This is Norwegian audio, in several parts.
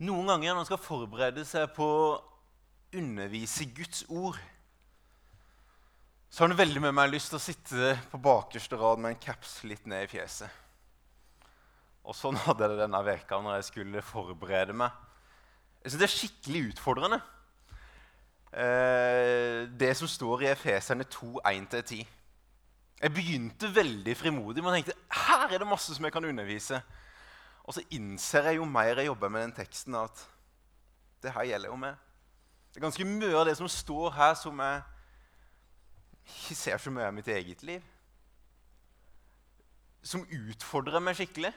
Noen ganger når man skal forberede seg på å undervise Guds ord, så har det veldig med meg lyst til å sitte på bakerste rad med en caps litt ned i fjeset. Og sånn hadde jeg det denne veka når jeg skulle forberede meg. Jeg synes Det er skikkelig utfordrende, eh, det som står i Efeserne 2, 1-10. Jeg begynte veldig frimodig, men tenkte her er det masse som jeg kan undervise. Og så innser jeg jo mer jeg jobber med den teksten, at det her gjelder jo meg. Det er ganske mye av det som står her, som jeg ikke ser så mye av mitt eget liv. Som utfordrer meg skikkelig.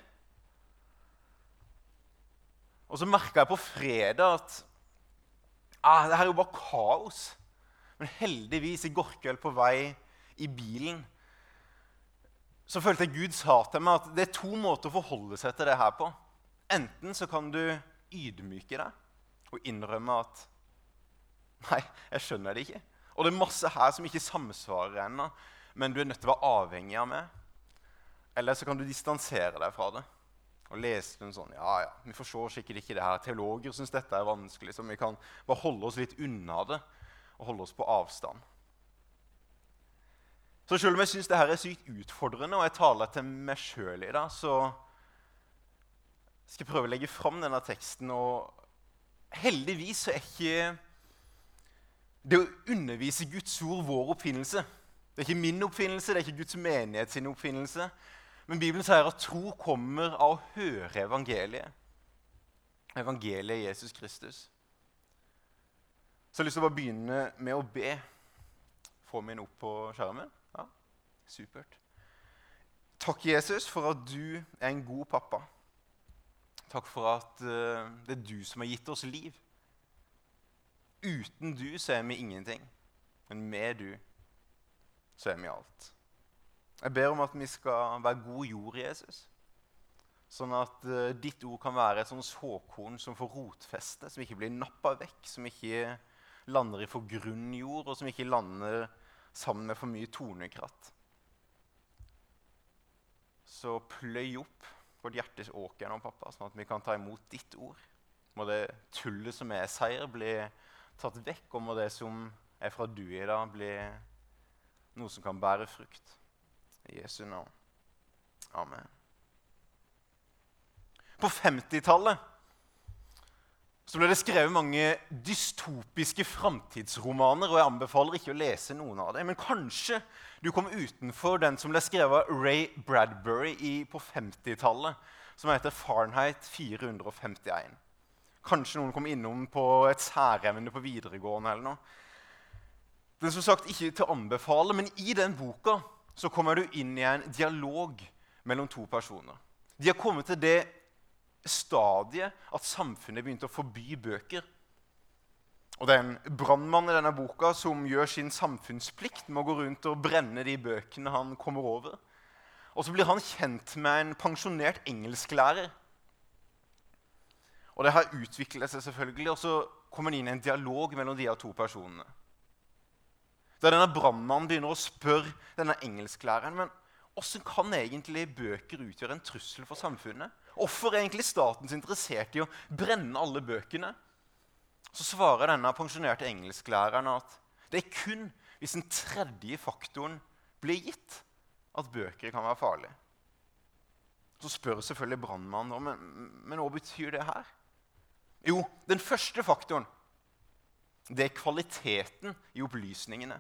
Og så merka jeg på fredag at ah, det her er jo bare kaos. Men heldigvis, i går kveld på vei i bilen så følte jeg Gud sa til meg at det er to måter å forholde seg til det her på. Enten så kan du ydmyke deg og innrømme at Nei, jeg skjønner det ikke. Og det er masse her som ikke samsvarer ennå, men du er nødt til å være avhengig av meg. Eller så kan du distansere deg fra det og lese den sånn Ja, ja, vi forstår sikkert ikke det her. Teologer syns dette er vanskelig, så vi kan bare holde oss litt unna det og holde oss på avstand. Så selv om jeg syns dette er sykt utfordrende, og jeg taler til meg sjøl i dag, så skal jeg prøve å legge fram denne teksten. Og heldigvis så er ikke det å undervise Guds ord vår oppfinnelse. Det er ikke min oppfinnelse, det er ikke Guds menighet sin oppfinnelse. Men Bibelen sier at tro kommer av å høre evangeliet. Evangeliet Jesus Kristus. Så jeg har lyst til å bare begynne med å be. Få min opp på skjermen. Supert. Takk, Jesus, for at du er en god pappa. Takk for at uh, det er du som har gitt oss liv. Uten du så er vi ingenting. Men med du så er vi alt. Jeg ber om at vi skal være god jord, Jesus. Sånn at uh, ditt ord kan være et sånt såkorn som får rotfeste, som ikke blir nappa vekk, som ikke lander i for grunn jord, og som ikke lander sammen med for mye tornekratt. Så pløy opp vårt hjertes åker nå, pappa, sånn at vi kan ta imot ditt ord. Må det tullet som er seier, bli tatt vekk, og må det som er fra du i dag, bli noe som kan bære frukt. I Jesu navn. Amen. På 50-tallet så ble det skrevet mange dystopiske framtidsromaner. og Jeg anbefaler ikke å lese noen av dem. Men kanskje du kom utenfor den som ble skrevet av Ray Bradbury i, på 50-tallet, som heter Fahrenheit 451. Kanskje noen kom innom på et særevne på videregående. eller noe. Den som sagt ikke til å anbefale, men i den boka så kommer du inn i en dialog mellom to personer. De har kommet til det stadiet at samfunnet begynte å forby bøker. Og Det er en brannmann i denne boka som gjør sin samfunnsplikt med å gå rundt og brenne de bøkene han kommer over. Og så blir han kjent med en pensjonert engelsklærer. Og det har utviklet seg selvfølgelig, og så kommer han inn i en dialog mellom de to personene. Der denne brannmannen begynner å spørre denne engelsklæreren men hvordan kan egentlig bøker utgjøre en trussel for samfunnet. Hvorfor er egentlig staten interessert i å brenne alle bøkene? Så svarer denne pensjonerte engelsklæreren at det er kun hvis den tredje faktoren blir gitt, at bøker kan være farlige. Så spør selvfølgelig brannmannen men, men hva betyr det her. Jo, den første faktoren det er kvaliteten i opplysningene.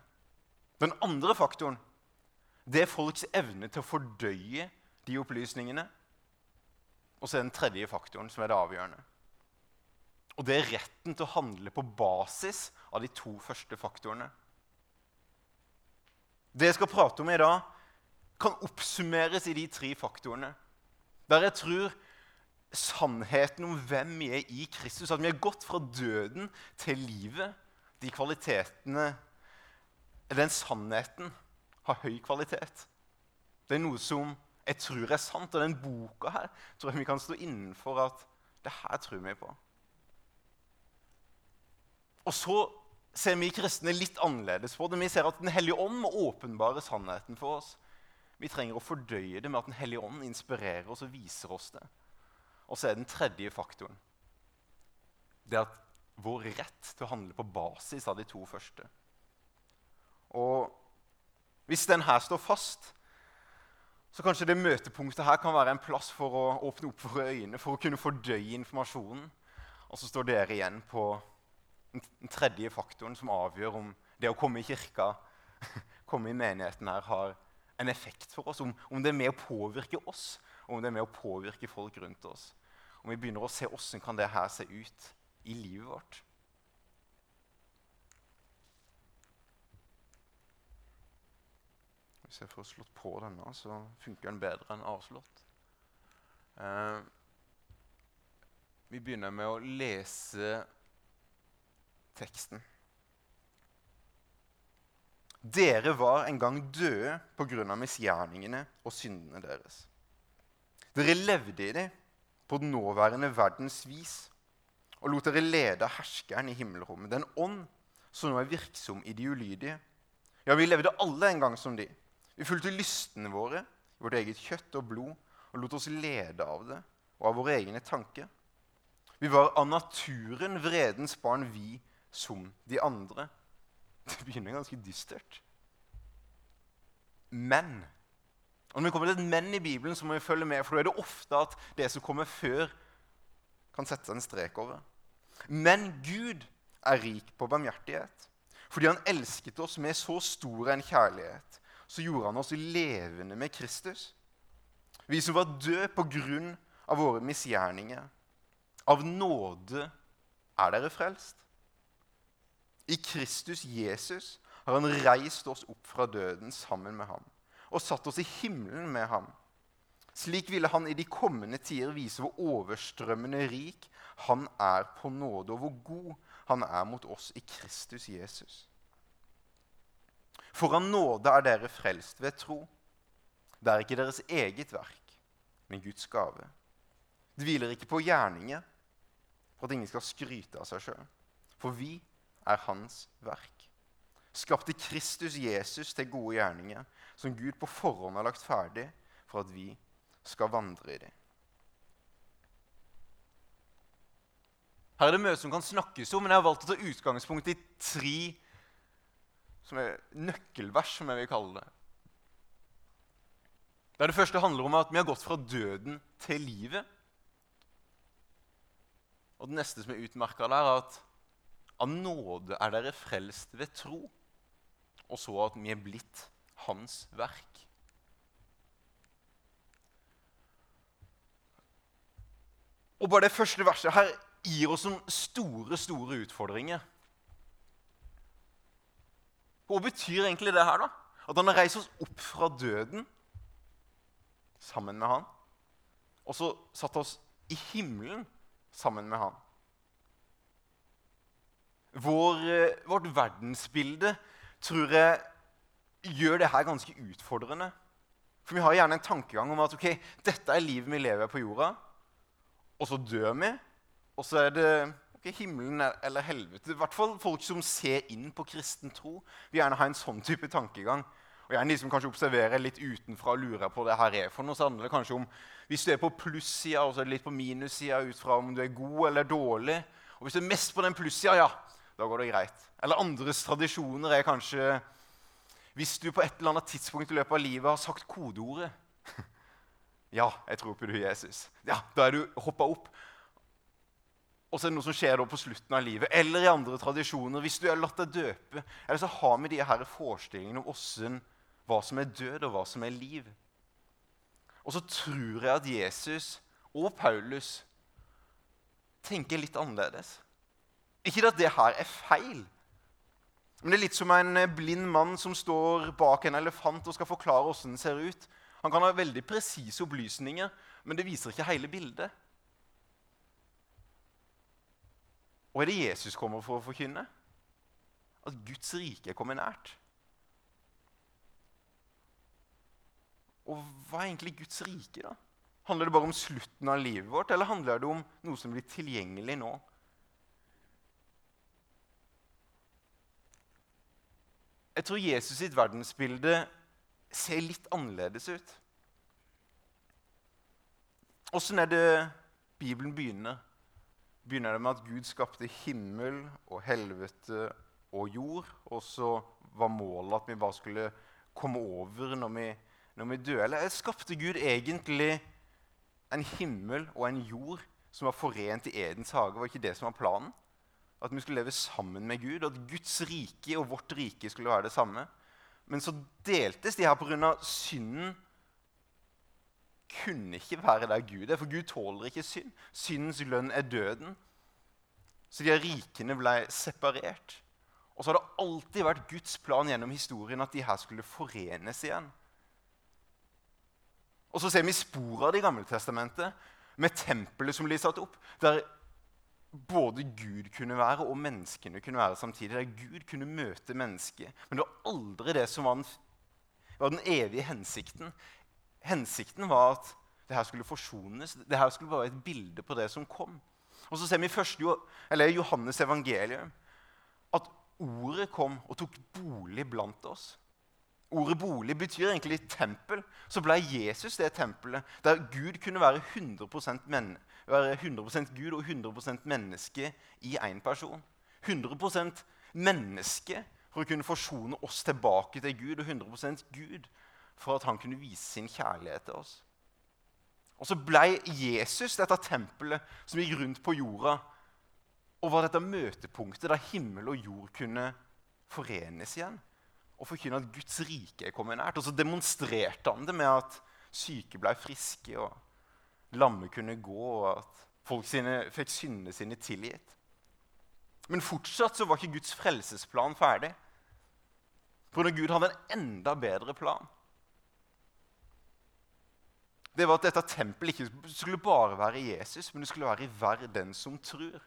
Den andre faktoren det er folks evne til å fordøye de opplysningene. Og så er den tredje faktoren som er det avgjørende. Og det er retten til å handle på basis av de to første faktorene. Det jeg skal prate om i dag, kan oppsummeres i de tre faktorene. Der jeg tror sannheten om hvem vi er i Kristus, at vi har gått fra døden til livet, de kvalitetene, den sannheten, har høy kvalitet. Det er noe som jeg tror er sant. Og den boka her tror jeg vi kan stå innenfor at det her tror vi på. Og så ser vi kristne litt annerledes på det. Vi ser at Den hellige ånd må åpenbare sannheten for oss. Vi trenger å fordøye det med at Den hellige ånd inspirerer oss og viser oss det. Og så er den tredje faktoren det at vår rett til å handle på basis av de to første. Og hvis den her står fast, så kanskje det møtepunktet her kan være en plass for å åpne opp for øynene, for å kunne fordøye informasjonen. Og så står dere igjen på den tredje faktoren som avgjør om det å komme i kirka, komme i menigheten her, har en effekt for oss. Om, om det er med å påvirke oss, og om det er med å påvirke folk rundt oss. Om vi begynner å se åssen kan det her se ut i livet vårt. Hvis jeg får slått på denne, så funker den bedre enn avslått. Eh, vi begynner med å lese teksten. Dere var en gang døde pga. misgjerningene og syndene deres. Dere levde i dem på den nåværende verdens vis og lot dere lede herskeren i himmelrommet, den ånd som nå er virksom i de ulydige. Ja, vi levde alle en gang som de. Vi fulgte lystene våre, vårt eget kjøtt og blod, og lot oss lede av det og av våre egne tanker. Vi var av naturen vredens barn, vi som de andre. Det begynner ganske dystert. Men og Når vi kommer til et men i Bibelen, så må vi følge med, for da er det ofte at det som kommer før, kan sette seg en strek over. Men Gud er rik på barmhjertighet. Fordi han elsket oss med så stor en kjærlighet, så gjorde han oss levende med Kristus. Vi som var døde på grunn av våre misgjerninger. Av nåde er dere frelst. I Kristus Jesus har han reist oss opp fra døden sammen med ham og satt oss i himmelen med ham. Slik ville han i de kommende tider vise hvor overstrømmende rik han er på nåde, og hvor god han er mot oss i Kristus Jesus. For av nåde er dere frelst ved tro. Det er ikke deres eget verk, men Guds gave. Det hviler ikke på gjerninger for at ingen skal skryte av seg sjøl. For vi er Hans verk. Skapte Kristus Jesus til gode gjerninger, som Gud på forhånd har lagt ferdig for at vi skal vandre i dem. Her er det mye som kan snakkes om, men jeg har valgt å ta utgangspunkt i tre som er nøkkelvers, som jeg vil kalle det. Der det første handler om at vi har gått fra døden til livet. Og det neste som er utmerka der, er at av nåde er dere frelst ved tro. Og så at vi er blitt hans verk. Og bare det første verset her gir oss noen store, store utfordringer. Hva betyr egentlig det her, da? At han har reist oss opp fra døden sammen med han, og så satt oss i himmelen sammen med han. Vår, eh, vårt verdensbilde tror jeg gjør det her ganske utfordrende. For vi har gjerne en tankegang om at ok, dette er livet vi lever på jorda. Og så dør vi, og så er det okay, himmelen eller helvete. I hvert fall folk som ser inn på kristen tro, vil gjerne ha en sånn type tankegang. Og gjerne de som kanskje observerer litt utenfra og lurer på det her er for noe. Så handler det kanskje om hvis du er på plussida og så er det litt på minussida ut fra om du er god eller dårlig. Og hvis du er mest på den plussida, ja, da går det greit. Eller andres tradisjoner er kanskje hvis du på et eller annet tidspunkt i løpet av livet har sagt kodeordet Ja, jeg tror på du, Jesus. Ja, Da er du hoppa opp. Og så er det noe som skjer på slutten av livet. Eller i andre tradisjoner. Hvis du har latt deg døpe. Eller så har vi de her forestillingene om åssen, hva som er død, og hva som er liv. Og så tror jeg at Jesus og Paulus tenker litt annerledes. Ikke at det her er feil, men det er litt som en eh, blind mann som står bak en elefant og skal forklare hvordan den ser ut. Han kan ha veldig presise opplysninger, men det viser ikke hele bildet. Og er det Jesus kommer for å forkynne? At Guds rike er kommet nært. Og hva er egentlig Guds rike, da? Handler det bare om slutten av livet vårt, eller handler det om noe som blir tilgjengelig nå? Jeg tror Jesus sitt verdensbilde ser litt annerledes ut. Åssen er det Bibelen begynner? Begynner det med at Gud skapte himmel og helvete og jord. Og så var målet at vi bare skulle komme over når vi, når vi døde. Eller skapte Gud egentlig en himmel og en jord som var forent i Edens hage? Var ikke det som var planen? At vi skulle leve sammen med Gud, at Guds rike og vårt rike skulle være det samme. Men så deltes de her pga. synden kunne ikke være der Gud er, for Gud tåler ikke synd. Syndens lønn er døden. Så de her rikene ble separert. Og så har det alltid vært Guds plan gjennom historien at de her skulle forenes igjen. Og så ser vi spor av det i Gammeltestamentet, med tempelet som blir satt opp, der både Gud kunne være og menneskene kunne være samtidig. Der Gud kunne møte mennesket. Men det var aldri det som var den, var den evige hensikten. Hensikten var at det her skulle forsones. Det her skulle være et bilde på det som kom. Og så ser vi i Johannes evangelium at ordet kom og tok bolig blant oss. Ordet bolig betyr egentlig tempel. Så ble Jesus det tempelet der Gud kunne være 100%, men, være 100% Gud og 100% menneske i én person. 100 menneske for å kunne forsone oss tilbake til Gud, og 100% Gud for at han kunne vise sin kjærlighet til oss. Og så ble Jesus dette tempelet som gikk rundt på jorda, og var dette møtepunktet der himmel og jord kunne forenes igjen. Og forkynne at Guds rike er kommet nært. Og så demonstrerte han det med at syke ble friske, og lamme kunne gå, og at folk sine, fikk syndene sine tilgitt. Men fortsatt så var ikke Guds frelsesplan ferdig. For når Gud hadde en enda bedre plan det var at dette tempelet ikke skulle bare være Jesus, men det skulle være i hver den som tror.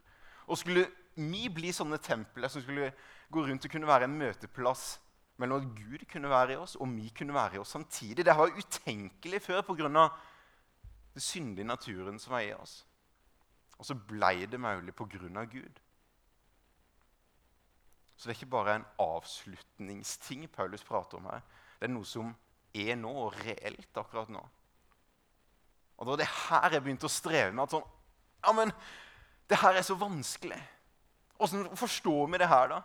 Og skulle vi bli sånne templer som skulle gå rundt og kunne være en møteplass mellom at Gud kunne være i oss, og vi kunne være i oss samtidig Det var utenkelig før pga. den syndige naturen som var i oss. Og så ble det mulig pga. Gud. Så det er ikke bare en avslutningsting Paulus prater om her. Det er noe som er nå, og reelt akkurat nå. Og det var det her jeg begynte å streve med. at sånn, ja, men det her er så vanskelig. Åssen forstår vi det her, da?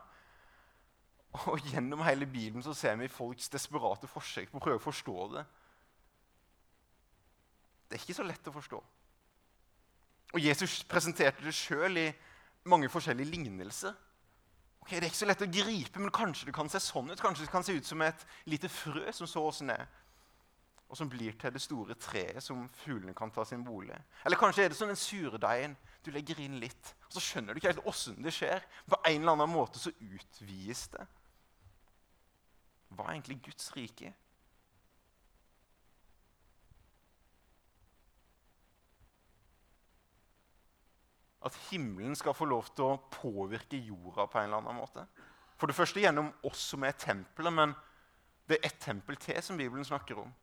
Og Gjennom hele Bibelen så ser vi folks desperate forsøk på å prøve å forstå det. Det er ikke så lett å forstå. Og Jesus presenterte det sjøl i mange forskjellige lignelser. Ok, Det er ikke så lett å gripe, men kanskje det kan se sånn ut. Kanskje det kan se ut som et lite frø som så åssen det er og som blir til det store treet som fuglene kan ta sin bolig. Eller kanskje er det sånn en surdeigen du legger inn litt, og så skjønner du ikke helt åssen det skjer. På en eller annen måte så utvides det. Hva er egentlig Guds rike? At himmelen skal få lov til å påvirke jorda på en eller annen måte. For det første gjennom oss som er tempelet, men det er ett tempel til som Bibelen snakker om.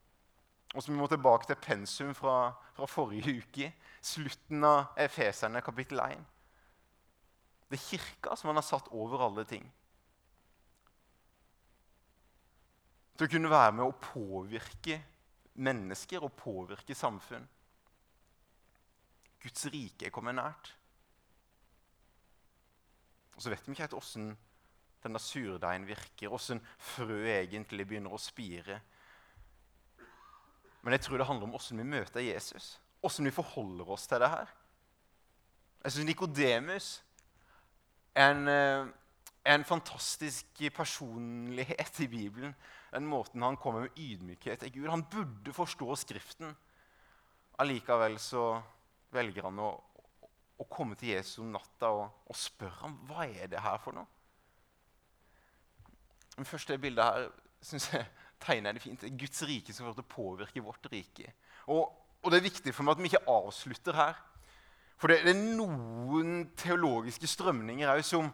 Og så Vi må tilbake til pensum fra, fra forrige uke, slutten av Efeserne kapittel 1. Det er kirka som han har satt over alle ting. Til å kunne være med å påvirke mennesker og påvirke samfunn. Guds rike er kommet nært. Og så vet vi ikke helt åssen denne surdeigen virker, åssen frø egentlig begynner å spire men jeg tror det handler om hvordan vi møter Jesus. Hvordan vi forholder oss til det her. Jeg syns Nikodemus en, eh, en fantastisk personlighet i Bibelen. Den måten han kommer med ydmykhet til Gud. Han burde forstå Skriften. Allikevel så velger han å, å komme til Jesus om natta og, og spørre ham hva er det her for noe. Det første bildet her synes jeg tegner jeg det fint. Guds rike som kommer til å påvirke vårt rike. Og, og, det er viktig for meg at vi ikke avslutter her. For det, det er noen teologiske strømninger som,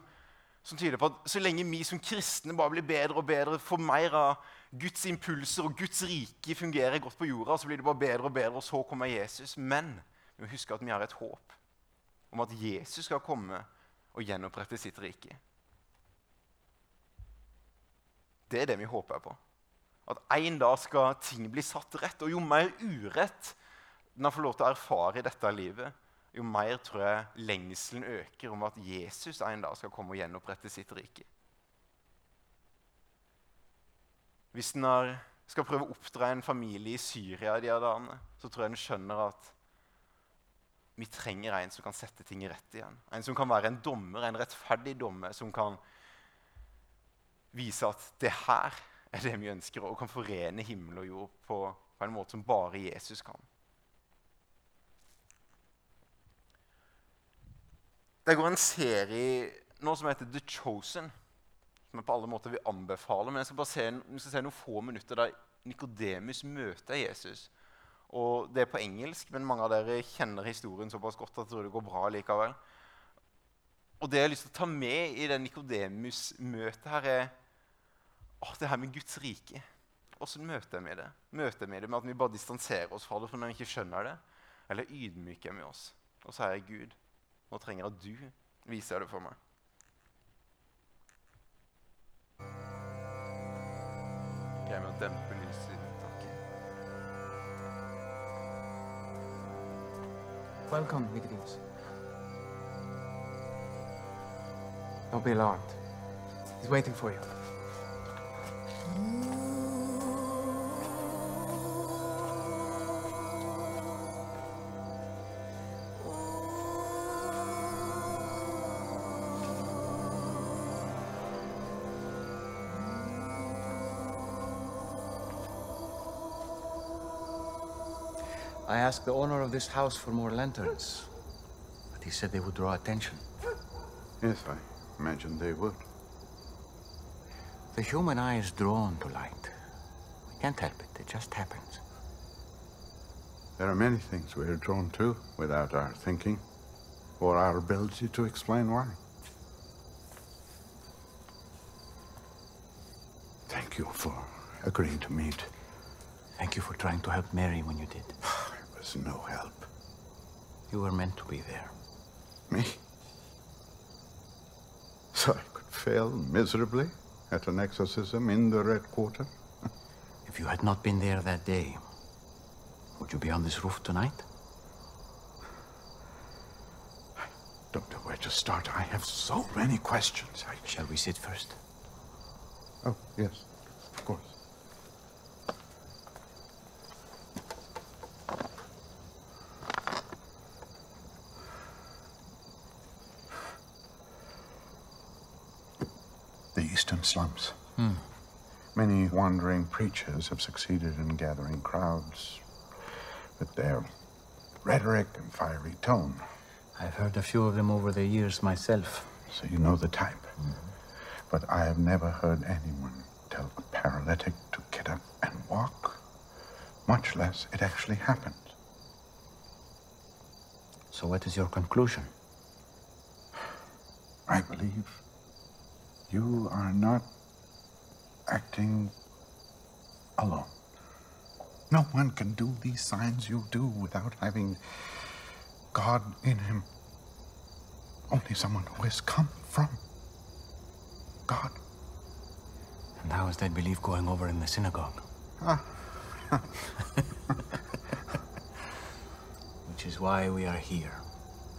som, tyder på at så lenge vi som kristne bare blir bedre og bedre, får mer av Guds impulser og Guds rike fungerer godt på jorda, så blir det bare bedre og bedre, og så kommer Jesus. Men vi må huske at vi har et håp om at Jesus skal komme og gjenopprette sitt rike. Det er det vi håper på. At en dag skal ting bli satt rett. Og jo mer urett har fått lov til å erfare i dette livet, jo mer tror jeg lengselen øker om at Jesus en dag skal komme og gjenopprette sitt rike. Hvis en skal prøve å oppdra en familie i Syria de dagene, så tror jeg en skjønner at vi trenger en som kan sette ting rett igjen. En som kan være en dommer, en rettferdig dommer, som kan vise at det her er det vi ønsker, og kan forene himmel og jord på, på en måte som bare Jesus kan. Det går en serie nå som heter The Chosen, som jeg på alle måter vil anbefale. Men jeg skal bare se, vi skal se noen få minutter der Nikodemus møter Jesus. Og Det er på engelsk, men mange av dere kjenner historien såpass godt at jeg tror det går bra likevel. Og Det jeg har lyst til å ta med i det Nikodemus-møtet, her er å, det her med Guds rike. Åssen møter vi det? Møter vi det med at vi bare distanserer oss fra det for når vi ikke skjønner det? Eller ydmyker vi oss og sier Gud, nå trenger jeg at du viser det for meg. Greier vi å dempe lyset? Welcome, Nicodemus. Don't be alarmed. He's waiting for you. Asked the owner of this house for more lanterns, but he said they would draw attention. Yes, I imagine they would. The human eye is drawn to light. We can't help it, it just happens. There are many things we are drawn to without our thinking or our ability to explain why. Thank you for agreeing to meet. Thank you for trying to help Mary when you did. Was no help. You were meant to be there. Me? So I could fail miserably at an exorcism in the Red Quarter? If you had not been there that day, would you be on this roof tonight? I don't know where to start. I have so many questions. I... Shall we sit first? Oh, yes, of course. The slums. Many wandering preachers have succeeded in gathering crowds with their rhetoric and fiery tone. I've heard a few of them over the years myself. So you know the type. But I have never heard anyone tell a paralytic to get up and walk, much less it actually happened. So, what is your conclusion? I believe you are not acting alone. No one can do these signs you do without having God in him. Only someone who has come from God. And how is that belief going over in the synagogue? Ah. Which is why we are here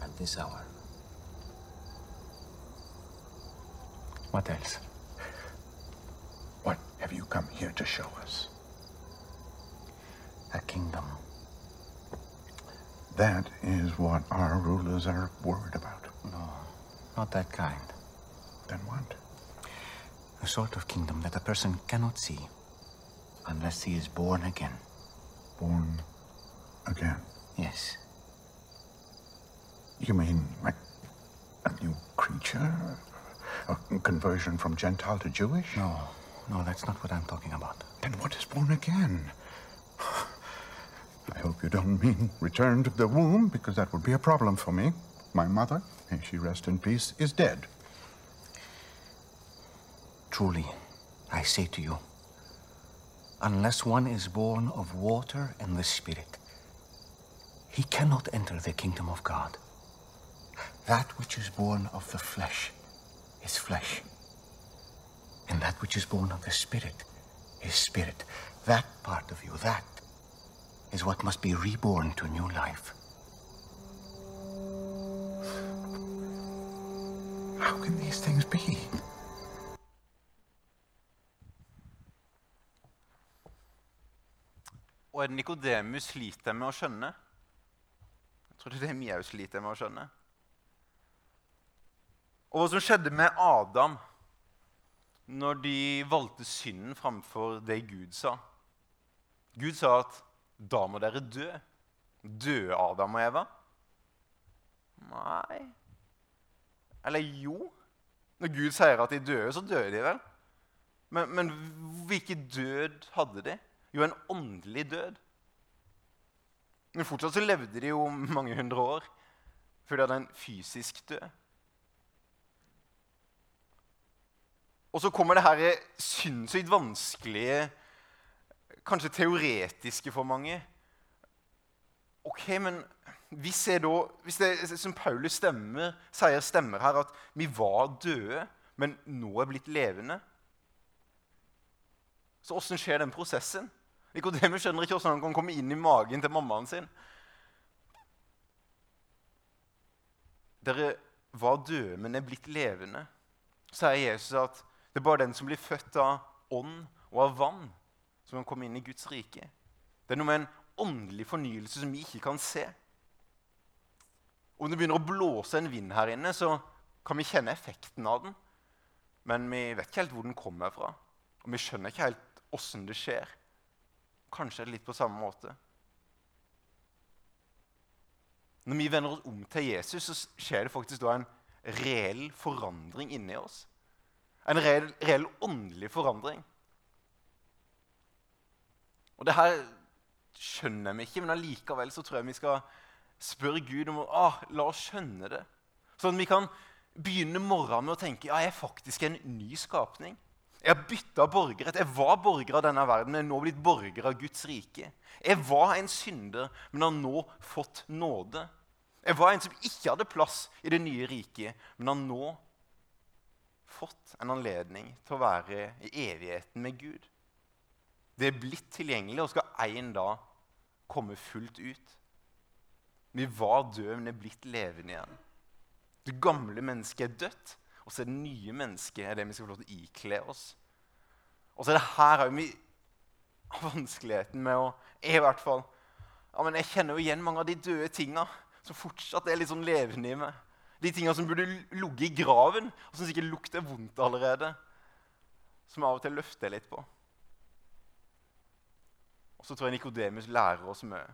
at this hour. What else? What have you come here to show us? A kingdom. That is what our rulers are worried about. No, not that kind. Then what? A sort of kingdom that a person cannot see unless he is born again. Born again. Yes. You mean like a new creature? A conversion from Gentile to Jewish? No, no, that's not what I'm talking about. Then what is born again? I hope you don't mean return to the womb, because that would be a problem for me. My mother, may she rest in peace, is dead. Truly, I say to you, unless one is born of water and the Spirit, he cannot enter the kingdom of God. That which is born of the flesh is flesh. And that which is born of the Spirit is spirit. That part of you, that is what must be reborn to new life. How can these things be? Og Nikodemus sliter med å skjønne. Jeg tror det er det vi òg sliter med å skjønne. Og hva som skjedde med Adam når de valgte synden framfor det Gud sa. Gud sa at 'da må dere dø'. Døde Adam og Eva? Nei. Eller jo. Når Gud sier at de døde, så døde de vel. Men, men hvilken død hadde de? Jo, en åndelig død. Men fortsatt så levde de jo mange hundre år før de hadde en fysisk død. Og så kommer det her sinnssykt vanskelige, kanskje teoretiske for mange. Ok, men hvis, da, hvis det som Paulus stemmer, sier stemmer her, at vi var døde, men nå er blitt levende Så åssen skjer den prosessen? Nikodemus skjønner ikke hvordan han kan komme inn i magen til mammaen sin. Dere var døde, men er blitt levende. Så sier Jesus at det er bare den som blir født av ånd og av vann, som kan komme inn i Guds rike. Det er noe med en åndelig fornyelse som vi ikke kan se. Om det begynner å blåse en vind her inne, så kan vi kjenne effekten av den. Men vi vet ikke helt hvor den kommer fra, og vi skjønner ikke helt åssen det skjer. Kanskje er det litt på samme måte. Når vi vender oss om til Jesus, så skjer det faktisk da en reell forandring inni oss. En reell, reell åndelig forandring. Og det her skjønner vi ikke, men allikevel så tror jeg vi skal spørre Gud om å ah, la oss skjønne det. Sånn at vi kan begynne morgenen med å tenke ja, jeg er faktisk en ny skapning. Jeg har bytta borgerrett. Jeg var borger av denne verden, men er nå blitt borger av Guds rike. Jeg var en synder, men har nå fått nåde. Jeg var en som ikke hadde plass i det nye riket, men har nå fått en anledning til å være i evigheten med Gud. Det er blitt tilgjengelig og skal en dag komme fullt ut. Vi var døde, men er blitt levende igjen. Det gamle mennesket er dødt. Og så er det nye mennesket er det vi skal få lov til å ikle oss. Og så er det her vi vanskeligheten med å Jeg i hvert fall ja, men jeg kjenner jo igjen mange av de døde tinga som fortsatt er litt sånn levende i meg. De tinga som burde ligge i graven, og som sikkert lukter vondt allerede. Som jeg av og til løfter litt på. Og så tror jeg Nikodemus lærer oss mye.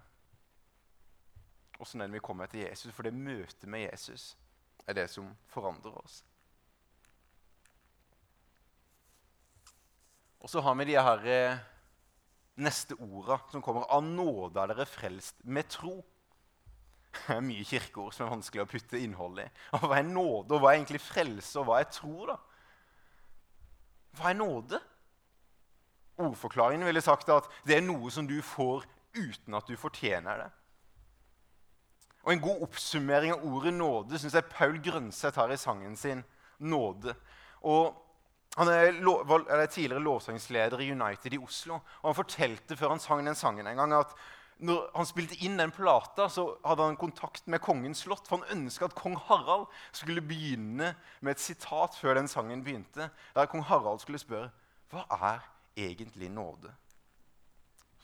Åssen vi kommer til Jesus? For det møtet med Jesus er det som forandrer oss. Og så har vi de her eh, neste orda som kommer. Av nåde er dere frelst med tro. Det er mye kirkeord som er vanskelig å putte innhold i. Og hva er nåde, og hva er egentlig frelse, og hva er tro? da? Hva er nåde? Ordforklaringen ville sagt at det er noe som du får uten at du fortjener det. Og En god oppsummering av ordet nåde syns jeg Paul Grønseth har i sangen sin 'Nåde'. Og han er, lov, er tidligere lovsangsleder i United i Oslo. og Han fortalte før han sang den sangen en gang at når han spilte inn den plata, så hadde han kontakt med Kongens slott. For han ønska at kong Harald skulle begynne med et sitat før den sangen begynte. Der kong Harald skulle spørre hva er egentlig nåde?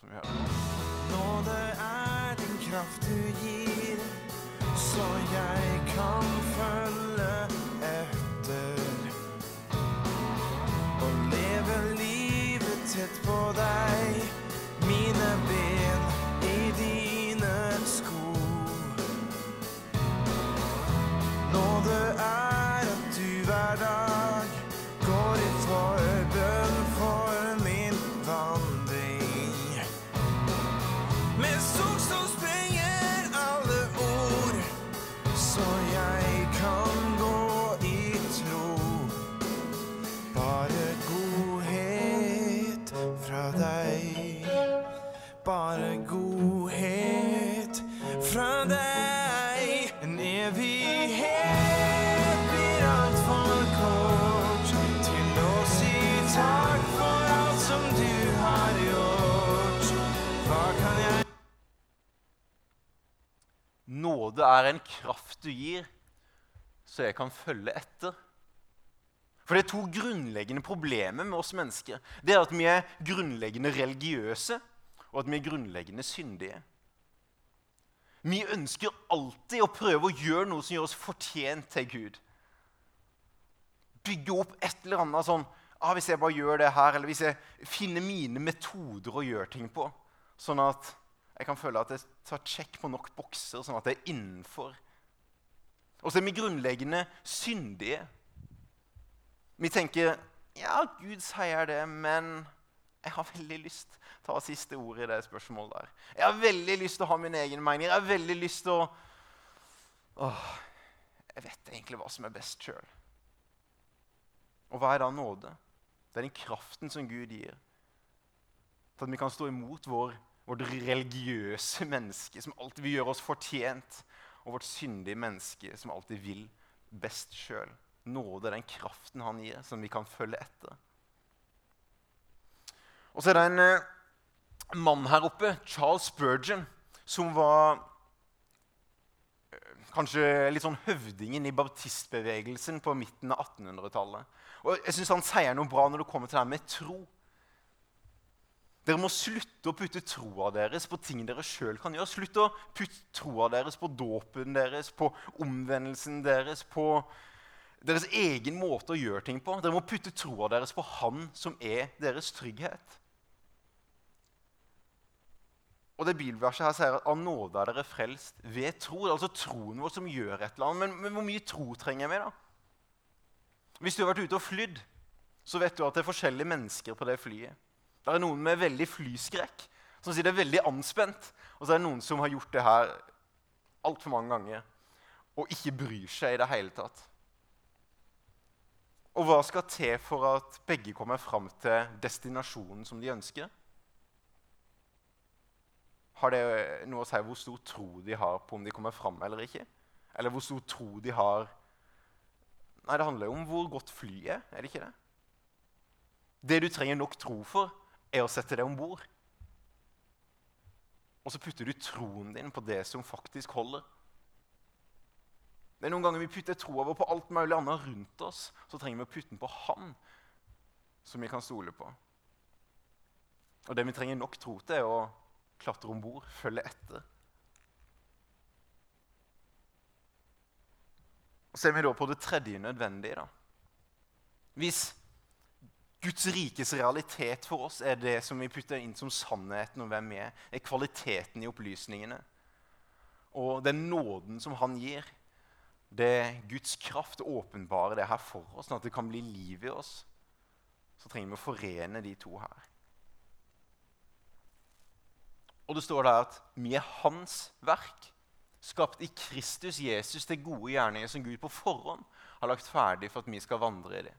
Som vi. Nåde er din kraft du gir, så jeg kan følge Nåde er en kraft du gir, så jeg kan følge etter. For det er to grunnleggende problemer med oss mennesker. Det er at vi er grunnleggende religiøse, og at vi er grunnleggende syndige. Vi ønsker alltid å prøve å gjøre noe som gjør oss fortjent til Gud. Bygge opp et eller annet sånn ah, Hvis jeg bare gjør det her, eller hvis jeg finner mine metoder å gjøre ting på, sånn at jeg kan føle at jeg tar sjekk på nok bokser, sånn at det er innenfor. Og så er vi grunnleggende syndige. Vi tenker ja, Gud sier det, men jeg har veldig lyst til å ha siste ordet i det spørsmålet der. Jeg har veldig lyst til å ha min egen mening. Jeg har veldig lyst til å Åh, Jeg vet egentlig hva som er best sjøl. Og hva er da nåde? Det er den kraften som Gud gir. til at vi kan stå imot vår, vårt religiøse menneske som alltid vil gjøre oss fortjent, og vårt syndige menneske som alltid vil best sjøl nåde, den kraften han gir, som vi kan følge etter. Og så er det en eh, mann her oppe, Charles Spurgeon, som var eh, kanskje litt sånn høvdingen i baptistbevegelsen på midten av 1800-tallet. Og jeg synes Han sier noe bra når det kommer til det med tro. Dere må slutte å putte troa deres på ting dere sjøl kan gjøre. Slutt å putte troa deres på dåpen deres, på omvendelsen deres, på deres egen måte å gjøre ting på. Dere må putte troa deres på Han som er deres trygghet. Og det Bibelverset her sier at av nåde er dere frelst ved tro. Det er altså troen vår som gjør et eller annet. Men, men hvor mye tro trenger vi, da? Hvis du har vært ute og flydd, så vet du at det er forskjellige mennesker på det flyet. Det er noen med veldig flyskrekk, som sitter er veldig anspent. Og så er det noen som har gjort det her altfor mange ganger og ikke bryr seg i det hele tatt. Og hva skal til for at begge kommer fram til destinasjonen som de ønsker? Har det noe å si hvor stor tro de har på om de kommer fram eller ikke? Eller hvor stor tro de har Nei, det handler jo om hvor godt flyet er. er det ikke det? Det du trenger nok tro for, er å sette deg om bord. Og så putter du troen din på det som faktisk holder. Det er Noen ganger vi putter troa vår på alt mulig annet rundt oss. Så trenger vi å putte den på Han, som vi kan stole på. Og det vi trenger nok tro til, er å klatre om bord, følge etter. Og ser vi da på det tredje nødvendige. da. Hvis Guds rikes realitet for oss er det som vi putter inn som sannheten om hvem vi er, er kvaliteten i opplysningene og den nåden som han gir, det er Guds kraft åpenbare det her for oss, sånn at det kan bli liv i oss, så trenger vi å forene de to her. Og det står der at vi er hans verk, skapt i Kristus Jesus til gode gjerninger som Gud på forhånd har lagt ferdig for at vi skal vandre i det.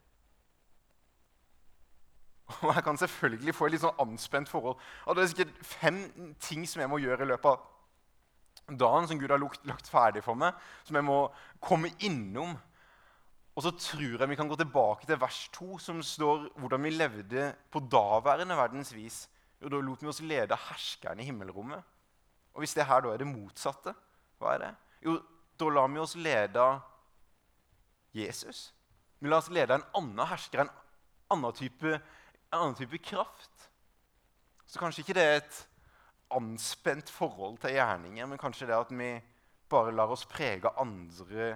Og jeg kan selvfølgelig få et litt sånn anspent forhold. Og det er sikkert fem ting som jeg må gjøre i løpet av dagen som Gud har lagt ferdig for meg, som jeg må komme innom. Og så tror jeg vi kan gå tilbake til vers 2, som står hvordan vi levde på daværende verdens vis. Jo, Da lot vi oss lede av herskeren i himmelrommet. Og hvis det her da er det motsatte, hva er det? Jo, da lar vi oss lede av Jesus. Vi lar oss lede av en annen hersker, en annen type, en annen type kraft. Så kanskje ikke det er et anspent forhold til gjerninger, men kanskje det at vi bare lar oss prege andre,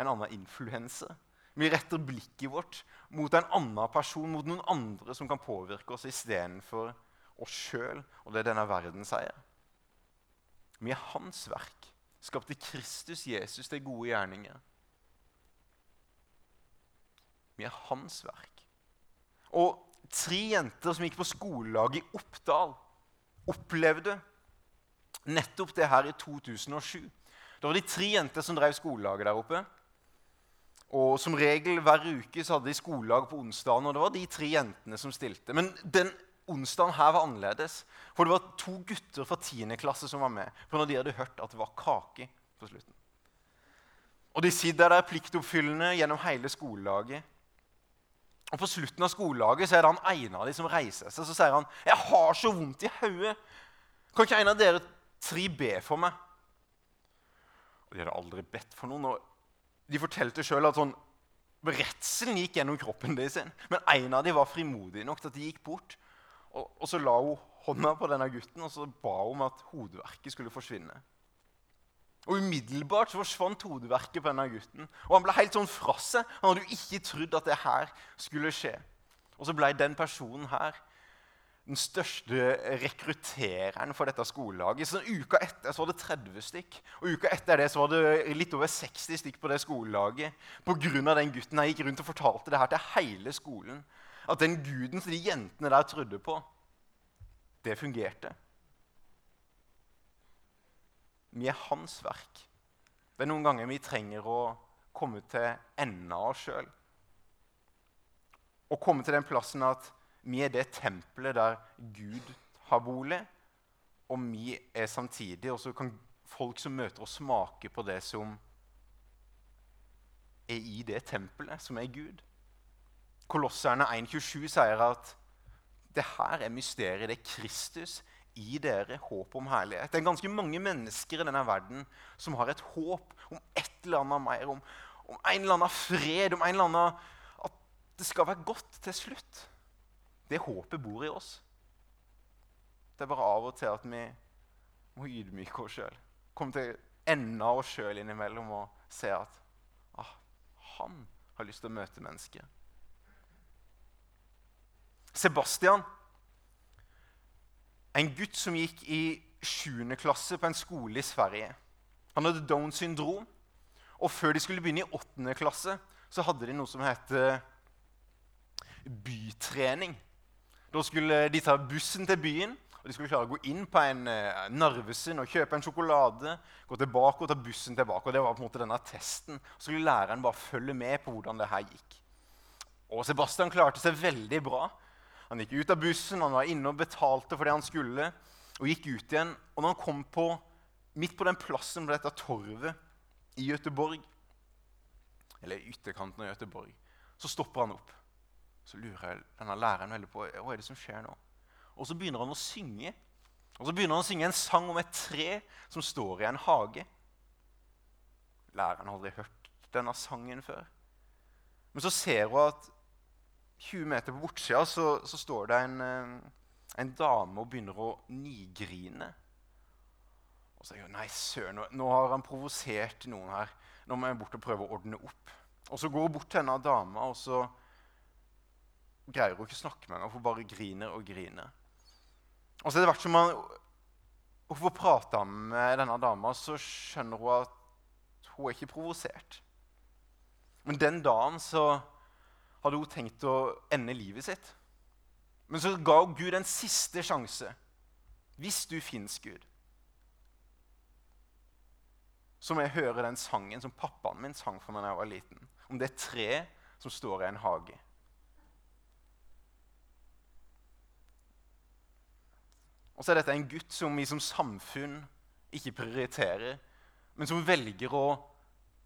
en annen influense. Vi retter blikket vårt mot en annen person, mot noen andre som kan påvirke oss istedenfor oss sjøl og det denne verden sier. Vi er hans verk, skapte Kristus Jesus til gode gjerninger. Vi er hans verk. Og tre jenter som gikk på skolelag i Oppdal opplevde nettopp det her i 2007. Det var de tre jenter som drev skolelaget der oppe. Og Som regel hver uke så hadde de skolelag på onsdagen, og det var de tre jentene som stilte. Men den onsdagen her var annerledes, for det var to gutter fra 10. klasse som var med. For når de hadde hørt at det var kake på slutten. Og De sitter der pliktoppfyllende gjennom hele skolelaget. Og På slutten av skolelaget så er det han ene av de som reiser seg så sier han, 'Jeg har så vondt i hodet. Kan ikke en av dere tre be for meg?' Og De hadde aldri bedt for noen. og De fortalte sjøl at sånn, Redselen gikk gjennom kroppen deres, men en av dem var frimodig nok til at de gikk bort. Og, og så la hun hånda på denne gutten og så ba om at hodeverket skulle forsvinne. Og Umiddelbart så forsvant hodeverket på denne gutten. Og Han ble helt sånn fra seg. Han hadde jo ikke trodd at det her skulle skje. Og så ble den personen her den største rekruttereren for dette skolelaget. Så Uka etter så var det 30 stykk, og uka etter det så var det litt over 60 stykk på det skolelaget. Pga. den gutten jeg gikk rundt og fortalte det her til hele skolen. At den guden som de jentene der trodde på, det fungerte. Vi er hans verk. Det er noen ganger vi trenger å komme til enden av oss sjøl. Å komme til den plassen at vi er det tempelet der Gud har bolig, og vi er samtidig Og så kan folk som møter oss, smake på det som er i det tempelet, som er Gud. Kolosserne 1,27 sier at det her er mysteriet. Det er Kristus i dere, håp om herlighet. Det er ganske mange mennesker i denne verden som har et håp om et eller annet mer, om, om en eller annen fred, om en eller annen At det skal være godt til slutt. Det håpet bor i oss. Det er bare av og til at vi må ydmyke oss sjøl. Komme til enden av oss sjøl innimellom og se at ah, han har lyst til å møte mennesker. Sebastian, en gutt som gikk i 7. klasse på en skole i Sverige. Han hadde Downs syndrom, og før de skulle begynne i 8. klasse, så hadde de noe som het bytrening. Da skulle de ta bussen til byen, og de skulle klare å gå inn på en uh, Narvesen og kjøpe en sjokolade. Gå tilbake og ta bussen tilbake. og Det var på en måte denne testen. Så skulle læreren bare følge med på hvordan det her gikk. Og Sebastian klarte seg veldig bra. Han gikk ut av bussen, han var inne og betalte for det han skulle, og gikk ut igjen. Og når han kom på, midt på den plassen på dette torvet i Gøteborg, eller ytterkanten av Gøteborg, så stopper han opp. Så lurer denne læreren veldig på hva er det som skjer nå. Og så begynner han å synge. Og så begynner han å synge en sang om et tre som står i en hage. Læreren har aldri hørt denne sangen før. Men så ser hun at 20 meter på bortsida så, så, står det en, eh, en, dame og begynner å nigrine. Og så sier hun nei, søren, nå, har han provosert noen her. Nå må jeg bort og prøve å ordne opp. Og så går hun bort til denne dama og så greier hun ikke å snakke med henne. Hun bare griner og griner. Og så er det hvert som man, hun får prata med denne dama, så skjønner hun at hun er ikke provosert. Men den dagen så hadde hun tenkt å ende livet sitt. Men så ga hun Gud en siste sjanse. Hvis du fins, Gud, så må jeg høre den sangen som pappaen min sang for meg da jeg var liten. Om det treet som står i en hage. Og så er dette en gutt som vi som samfunn ikke prioriterer, men som velger å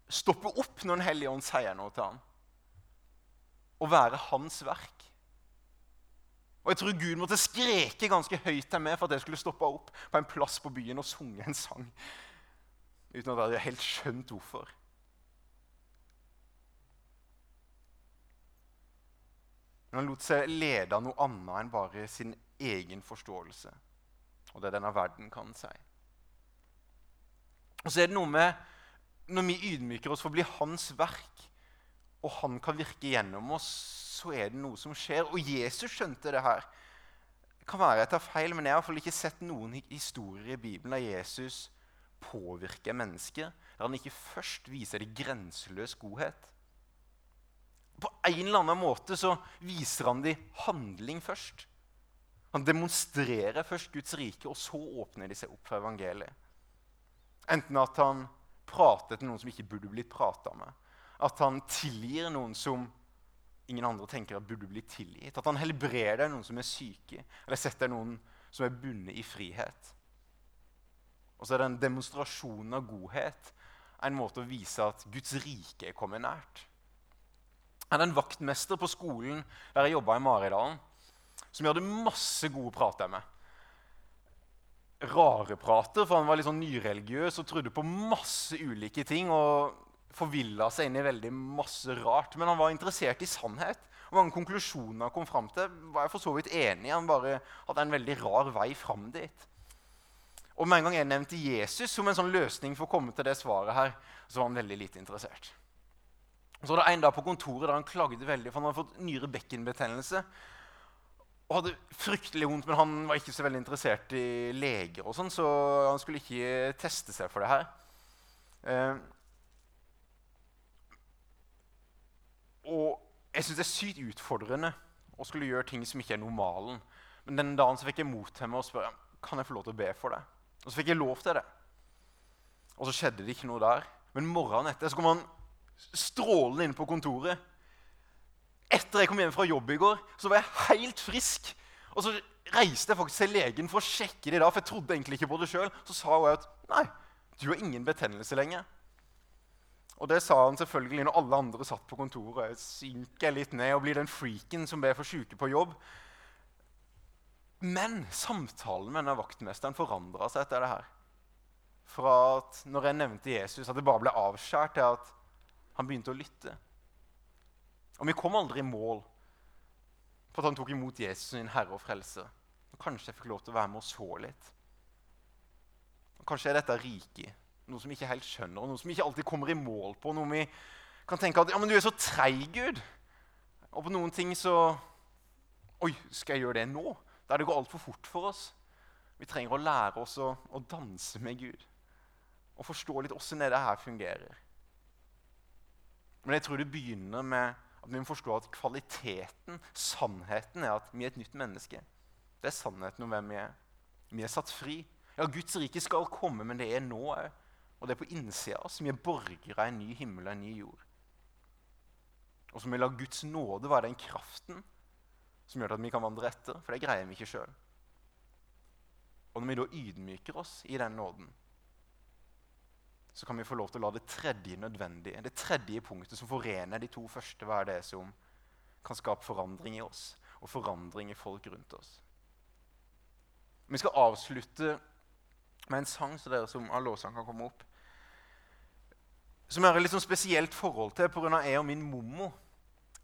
stoppe opp når Den hellige ånd sier noe til ham. Og være hans verk. Og Jeg tror Gud måtte skreke ganske høyt til meg for at jeg skulle stoppe opp på en plass på byen og sunge en sang. Uten at jeg hadde helt skjønt hvorfor. Men han lot seg lede av noe annet enn bare sin egen forståelse og det denne verden kan si. Og så er det noe med Når vi ydmyker oss for å bli hans verk, og han kan virke gjennom oss, så er det noe som skjer. Og Jesus skjønte det her. Det kan være jeg tar feil, men jeg har i hvert fall ikke sett noen historier i Bibelen der Jesus påvirker mennesker, der han ikke først viser det grenseløs godhet. På en eller annen måte så viser han dem handling først. Han demonstrerer først Guds rike, og så åpner de seg opp for evangeliet. Enten at han prater til noen som ikke burde blitt prata med. At han tilgir noen som ingen andre tenker at burde bli tilgitt. At han helbreder noen som er syke, eller setter noen som er bundet i frihet. Og så er den demonstrasjonen av godhet en måte å vise at Guds rike er kommet nært. Jeg hadde en vaktmester på skolen der jeg jobba i Maridalen som jeg hadde masse gode prater med. Rare prater, for han var litt sånn nyreligiøs og trodde på masse ulike ting. og forvilla seg inn i veldig masse rart. Men han var interessert i sannhet. Og mange konklusjoner han kom fram til, var jeg for så vidt enig i. Han bare hadde en veldig rar vei fram dit. Og med en gang jeg nevnte Jesus som en sånn løsning for å komme til det svaret her, så var han veldig lite interessert. Så var det en dag på kontoret der han klagde veldig, for han hadde fått nyere bekkenbetennelse. Og hadde fryktelig vondt, men han var ikke så veldig interessert i leger, og sånn, så han skulle ikke teste seg for det her. Eh, og jeg syns det er sykt utfordrende å skulle gjøre ting som ikke er normalen. Men den dagen så fikk jeg mot til meg og spørre kan jeg få lov til å be for det. Og så fikk jeg lov til det. Og så skjedde det ikke noe der. Men morgenen etter så kom han strålende inn på kontoret. Etter jeg kom hjem fra jobb i går, så var jeg helt frisk. Og så reiste jeg faktisk til legen for å sjekke det i dag, for jeg trodde egentlig ikke på det sjøl. Så sa hun at nei, du har ingen betennelse lenger. Og det sa han selvfølgelig når alle andre satt på kontoret. Synker litt ned og blir den freaken som ber for syke på jobb. Men samtalen med denne vaktmesteren forandra seg etter det her. Fra at når jeg nevnte Jesus, at det bare ble avskjært, til at han begynte å lytte. Og vi kom aldri i mål på at han tok imot Jesus sin herre og frelse. Og kanskje jeg fikk lov til å være med og så litt. Og kanskje er dette riket noe som vi ikke helt skjønner, og noe som vi ikke alltid kommer i mål på. Noe vi kan tenke at ja, men du er så treig, Gud. Og på noen ting så Oi, skal jeg gjøre det nå? Der det går altfor fort for oss. Vi trenger å lære oss å, å danse med Gud. Og forstå litt åssen det her fungerer. Men jeg tror det begynner med at vi må forstå at kvaliteten, sannheten, er at vi er et nytt menneske. Det er sannheten om hvem vi er. Vi er satt fri. Ja, Guds rike skal komme, men det er nå òg. Og det er på innsida av oss. Vi er borgere av en ny himmel og en ny jord. Og så må vi la Guds nåde være den kraften som gjør at vi kan vandre etter. For det greier vi ikke sjøl. Og når vi da ydmyker oss i den nåden, så kan vi få lov til å la det tredje nødvendige, det tredje punktet som forener de to første, være det som kan skape forandring i oss og forandring i folk rundt oss. Vi skal avslutte med en sang så dere som av lovsang kan komme opp. Som jeg har et litt sånn spesielt forhold til pga. jeg og min mormor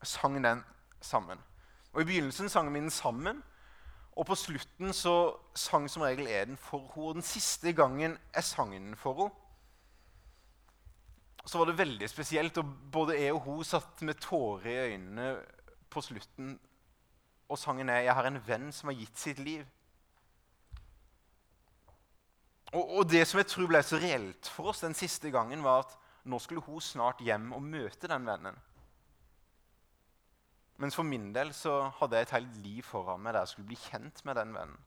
sang den sammen. Og I begynnelsen sang vi den sammen, og på slutten så sang som regel den for henne. Og den siste gangen jeg sang den for henne, så var det veldig spesielt. Og både jeg og hun satt med tårer i øynene på slutten. Og sangen er 'Jeg har en venn som har gitt sitt liv'. Og, og, det som jeg tror ble så reelt for oss den siste gangen, var at nå skulle hun snart hjem og møte den vennen. Mens for min del så hadde jeg et helt liv foran meg der jeg skulle bli kjent med den vennen.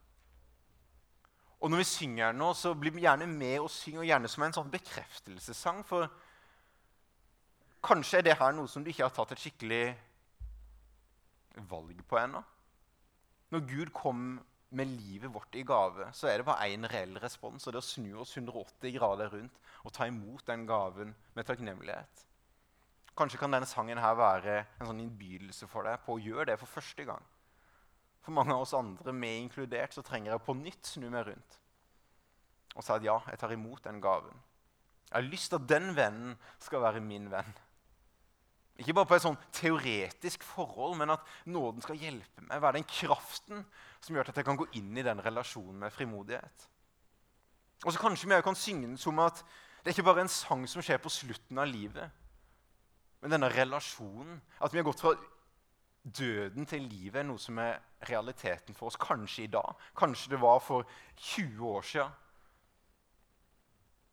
Og når vi synger nå, så blir vi gjerne med og synger gjerne som en sånn bekreftelsessang. For Kanskje er det her noe som du ikke har tatt et skikkelig valg på ennå. Når Gud kom med livet vårt i gave, så er det bare én reell respons. Og det er å snu oss 180 grader rundt og ta imot den gaven med takknemlighet. Kanskje kan denne sangen her være en sånn innbydelse for deg på å gjøre det for første gang. For mange av oss andre, med inkludert, så trenger jeg på nytt snu meg rundt og si at ja, jeg tar imot den gaven. Jeg har lyst til at den vennen skal være min venn. Ikke bare på et sånn teoretisk forhold, men at nåden skal hjelpe meg. Være den kraften som gjør at jeg kan gå inn i den relasjonen med frimodighet. Og så Kanskje vi kan synge den som at det er ikke bare en sang som skjer på slutten av livet, men denne relasjonen. At vi har gått fra døden til livet, er noe som er realiteten for oss. Kanskje i dag, kanskje det var for 20 år siden.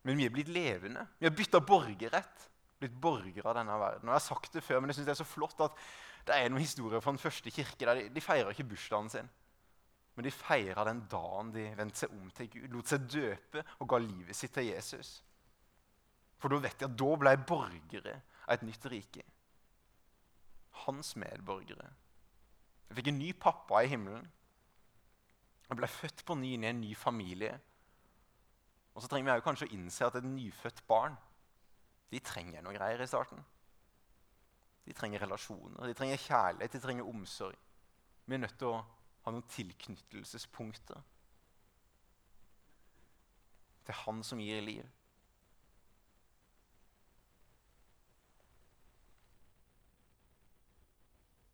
Men vi er blitt levende. Vi har bytta borgerrett blitt borgere av denne verden. Og Jeg har sagt det før, men jeg synes det er så flott at det er noen historier fra den første kirke der de, de feirer ikke bursdagen sin. Men de feira den dagen de vendte seg om til Gud, lot seg døpe og ga livet sitt til Jesus. For da vet de at da ble jeg borgere av et nytt rike. Hans medborgere. Jeg fikk en ny pappa i himmelen. Jeg ble født på ny inn i en ny familie. Og så trenger vi kanskje å innse at et nyfødt barn de trenger noe greier i starten. De trenger relasjoner, de trenger kjærlighet, de trenger omsorg. Vi er nødt til å ha noen tilknyttelsespunkter til Han som gir liv.